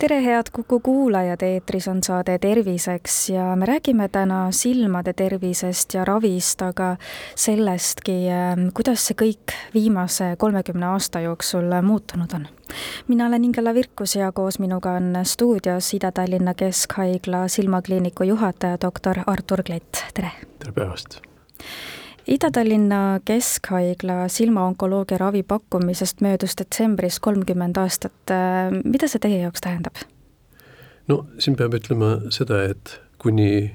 tere, head Kuku kuulajad, eetris on saade Terviseks ja me räägime täna silmade tervisest ja ravist, aga sellestki, ähm, kuidas see kõik viimase kolmekümne aasta jooksul muutunud on. mina olen Ingela Virkus ja koos minuga on stuudios Ida-Tallinna Keskhaigla silmakliiniku juhataja, doktor Artur Klett, tere! tere päevast! Ida-Tallinna Keskhaigla silmaonkoloogia ravi pakkumisest möödus detsembris kolmkümmend aastat. mida see teie jaoks tähendab? no siin peab ütlema seda, et kuni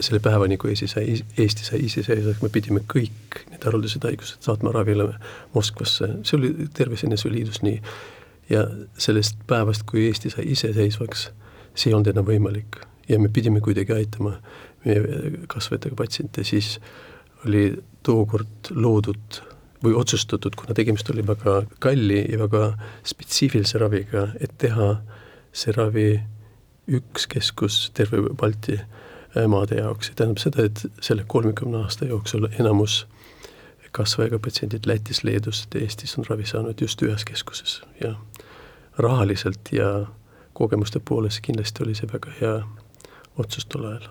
selle päevani, kui Eesti sai, Eesti sai iseseisvaks, me pidime kõik need haruldased haigused saatma ravile Moskvasse, see oli NSV Liidus nii. ja sellest päevast, kui Eesti sai iseseisvaks, see ei olnud enam võimalik ja me pidime kuidagi aitama meie kasvajatega patsiente, siis oli tookord loodud või otsustatud, kuna tegemist oli väga kalli ja väga spetsiifilise raviga, et teha see ravi üks keskus terve Balti äh, maade jaoks, see tähendab seda, et selle kolmekümne aasta jooksul enamus kasvajaga patsiendid Lätis, Leedus Eestis on ravi saanud just ühes keskuses. Ja rahaliselt ja kogemuste poolest kindlasti oli see väga hea otsus tol ajal.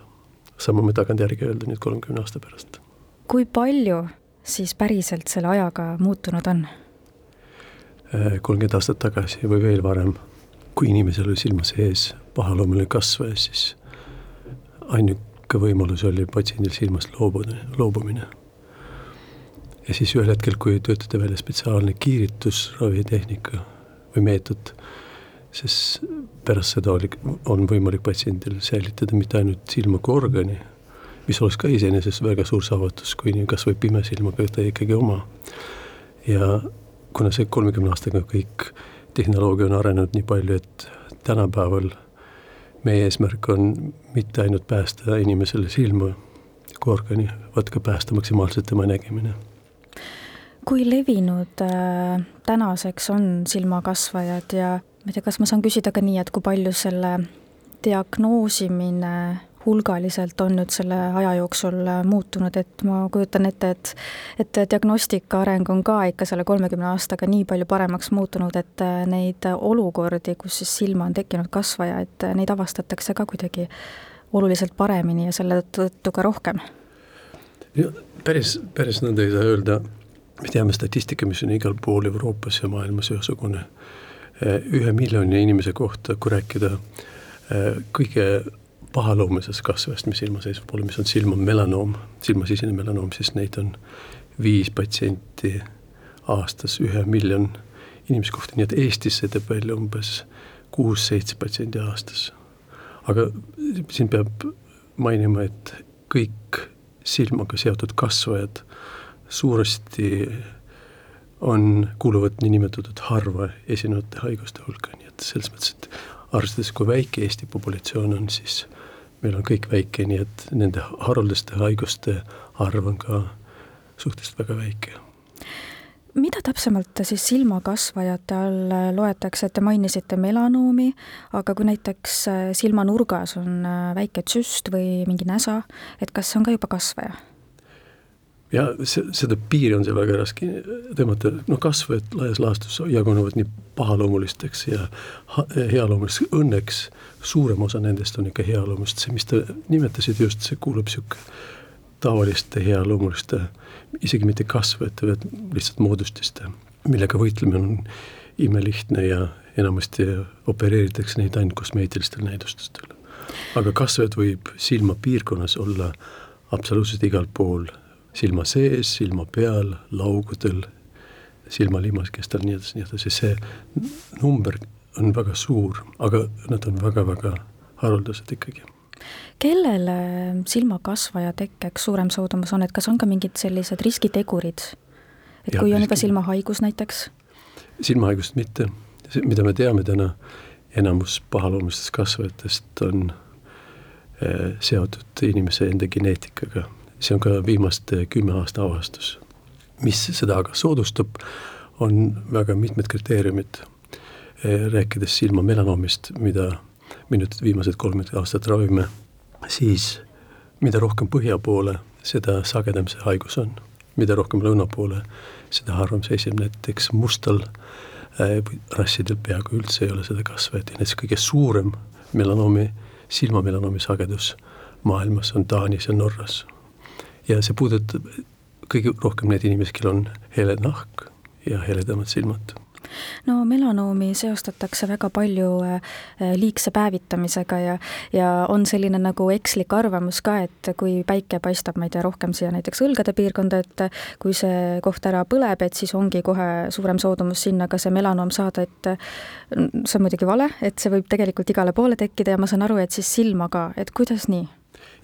sama me tagantjärgi öelda nüüd kolmekümne aasta pärast kui palju siis päriselt selle ajaga muutunud on? Äh, kolmkümmend aastat tagasi või veel varem, kui inimesel oli silma sees pahaloomuline kasvaja, siis ainuke võimalus oli patsiendil silmast loobuda, loobumine. ja siis ühel hetkel, kui töötada välja spetsiaalne kiiritusravitehnika või meetod, siis pärast seda oli, on võimalik patsiendil säilitada mitte ainult silma kui organi, mis oleks ka iseenesest väga suur saavutus, kui kas või pimesilmaga ta ikkagi oma. ja kuna see kolmekümne aastaga kõik tehnoloogia on arenenud nii palju, et tänapäeval meie eesmärk on mitte ainult päästa inimesele silma kui organi, vaid ka päästa maksimaalselt tema nägemine. kui levinud äh, tänaseks on silmakasvajad ja ma ei tea, kas ma saan küsida ka nii, et kui palju selle diagnoosimine hulgaliselt on nüüd selle aja jooksul äh, muutunud, et ma kujutan ette, et et diagnostika areng on ka ikka selle kolmekümne aastaga nii palju paremaks muutunud, et äh, neid olukordi, kus siis silma on tekkinud kasvaja, et äh, neid avastatakse ka kuidagi oluliselt paremini ja selle tõttu ka rohkem? päris, päris nõnda ei saa öelda, me teame statistika, mis on igal pool Euroopas ja maailmas ühesugune, ühe miljoni inimese kohta, kui rääkida kõige pahaloomulisest kasvajast, mis silma seisma pole, mis on silma melanoom, silmasisene melanoom, siis neid on viis patsienti aastas ühe miljon inimese kohta, nii et Eestis see teeb välja umbes kuus-seitse patsienti aastas. aga siin peab mainima, et kõik silmaga seotud kasvajad suuresti on, kuuluvad niinimetatud harva esinevate haiguste hulka, nii et selles mõttes, et arvestades, kui väike Eesti populatsioon on, siis meil on kõik väike, nii et nende haruldaste haiguste arv on ka suhteliselt väga väike mida täpsemalt siis silmakasvajate all loetakse, et te mainisite melanoomi, aga kui näiteks silmanurgas on väike tsüst või mingi näsa, et kas see on ka juba kasvaja? Ja see, seda piiri on seal väga raske tõmmata, noh kasvajad laias laastus jagunevad nii pahaloomulisteks ja healoomulisteks, õnneks. Suurem osa nendest on ikka healoomulist, see, mis te nimetasite just, see kuulub niisugune tavaliste healoomuliste, isegi mitte kasvajate, vaid lihtsalt moodustiste, millega võitlemine on imelihtne ja enamasti opereeritakse neid ainult kosmeetilistel näidustustel. aga kasvajad võib silmapiirkonnas olla absoluutselt igal pool silma sees, silma peal, laugudel, silmalimaskestel, nii edasi, nii edasi, see number on väga suur, aga nad on väga-väga haruldased ikkagi. kellele silmakasvaja tekkeks suurem soodumus on, et kas on ka mingid sellised riskitegurid? et ja, kui on juba silmahaigus näiteks? silmahaigust mitte, mida me teame täna, enamus pahaloomulistest kasvajatest on eh, seotud inimese enda geneetikaga see on ka viimaste kümme aasta avastus. mis seda aga soodustab, on väga mitmed kriteeriumid, rääkides silma melanoomist, mida me nüüd viimased kolmkümmend aastat ravime, siis mida rohkem põhja poole, seda sagedam see haigus on. mida rohkem lõuna poole, seda harvem see esineb, näiteks mustal äh, rassidel peaaegu üldse ei ole seda kasvajat ja näiteks kõige suurem melanoomi, silmamelanoomi sagedus maailmas on Taanis ja Norras. Ja see puudutab kõige rohkem neid inimesi, kellel on hele nahk ja heledamad silmad no melanoomi seostatakse väga palju äh, liigse päevitamisega ja, ja on selline nagu ekslik arvamus ka, et kui päike paistab, ma ei tea, rohkem siia näiteks õlgade piirkonda, et kui see koht ära põleb, et siis ongi kohe suurem soodumus sinna ka see melanoom saada, et see on muidugi vale, et see võib tegelikult igale poole tekkida ja ma saan aru, et siis silma ka, et kuidas nii?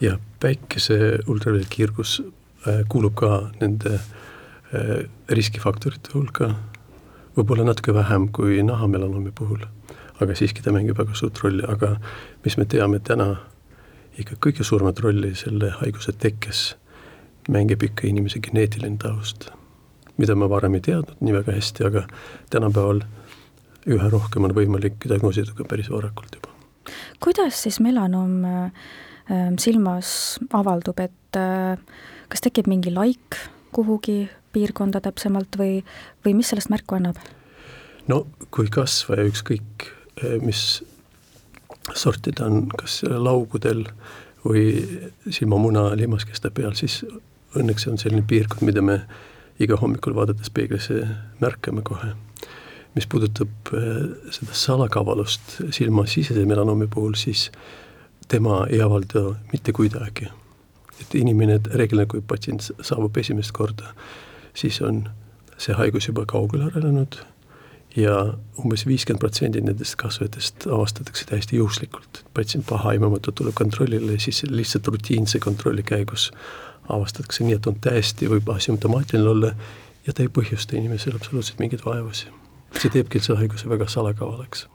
Jah, päikese ultraviolettkiirgus äh, kuulub ka nende äh, riskifaktorite hulka. Võib-olla natuke vähem kui nahamelanoomi puhul, aga siiski ta mängib väga suurt rolli, aga mis me teame täna, ikka kõige suuremat rolli selle haiguse tekkes mängib ikka inimese geneetiline taust, mida ma varem ei teadnud nii väga hästi, aga tänapäeval üha rohkem on võimalik diagnoosida ka päris varakult juba. kuidas siis melanoom äh, silmas avaldub, et äh, kas tekib mingi laik kuhugi piirkonda täpsemalt või, või mis sellest märku annab? no kui kasvaja ükskõik eh, mis sorti ta on, kas laugudel või silmamuna limaskeste peal, siis õnneks on selline piirkond, mida me iga hommikul vaadates peeglisse märkame kohe. mis puudutab eh, seda salakavalust silmasisese melanoomi puhul, siis tema ei avalda mitte kuidagi. et inimene reeglina, kui patsient saabub esimest korda, siis on see haigus juba kaugele arenenud ja umbes viiskümmend protsenti nendest kasvajatest avastatakse täiesti juhuslikult. patsient pahaaimamatult tuleb kontrollile ja siis lihtsalt rutiinse kontrolli käigus avastatakse nii, et on täiesti, võib asümptomaatiline olla ja ta ei põhjusta inimesele absoluutselt mingeid vaevusi. see teebki selle haiguse väga salakavalaks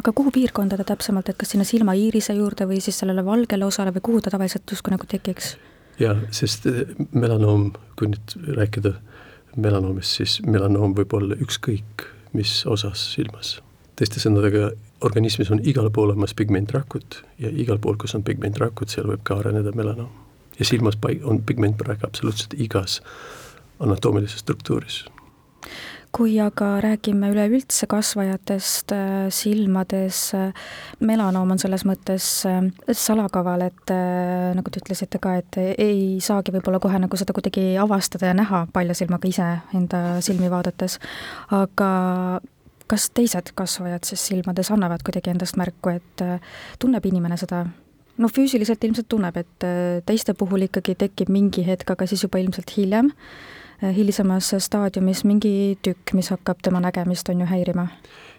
aga kuhu piirkonda ta täpsemalt, et kas sinna silmaiirise juurde või siis sellele valgele osale või kuhu ta tavaliselt justkui nagu tekiks? jah, sest melanoom, kui nüüd rääkida melanoomist, siis melanoom võib olla ükskõik mis osas silmas. teiste sõnadega, organismis on igal pool olemas pigmentrakud ja igal pool, kus on pigmentrakud, seal võib ka areneda melanoom. ja silmas on pigmentpraeg absoluutselt igas anatoomilises struktuuris kui aga räägime üleüldse kasvajatest äh, silmades, äh, melanoom on selles mõttes äh, salakaval, et nagu te ütlesite ka, et ei saagi võib-olla kohe nagu seda kuidagi avastada ja näha palja silmaga ise enda silmi vaadates, aga kas teised kasvajad siis silmades annavad kuidagi endast märku, et tunneb inimene seda? No füüsiliselt ilmselt tunneb, et teiste puhul ikkagi tekib mingi hetk, aga siis juba ilmselt hiljem hilisemas staadiumis mingi tükk, mis hakkab tema nägemist, on ju, häirima?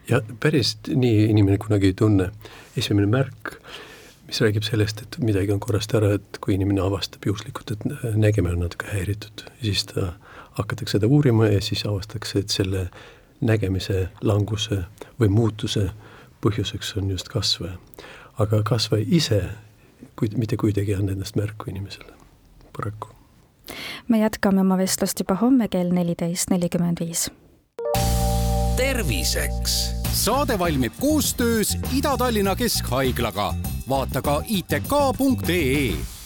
ja päris nii inimene kunagi ei tunne. esimene märk, mis räägib sellest, et midagi on korrast ära, et kui inimene avastab juhuslikult, et nägemine on natuke häiritud, siis ta, hakatakse seda uurima ja siis avastatakse, et selle nägemise languse või muutuse põhjuseks on just kasvaja. aga kasvaja ise, kuid mitte kuidagi ei anna endast märku inimesele, paraku me jätkame oma vestlust juba homme kell neliteist nelikümmend viis. terviseks. saade valmib koostöös Ida-Tallinna Keskhaiglaga. vaata ka itk.ee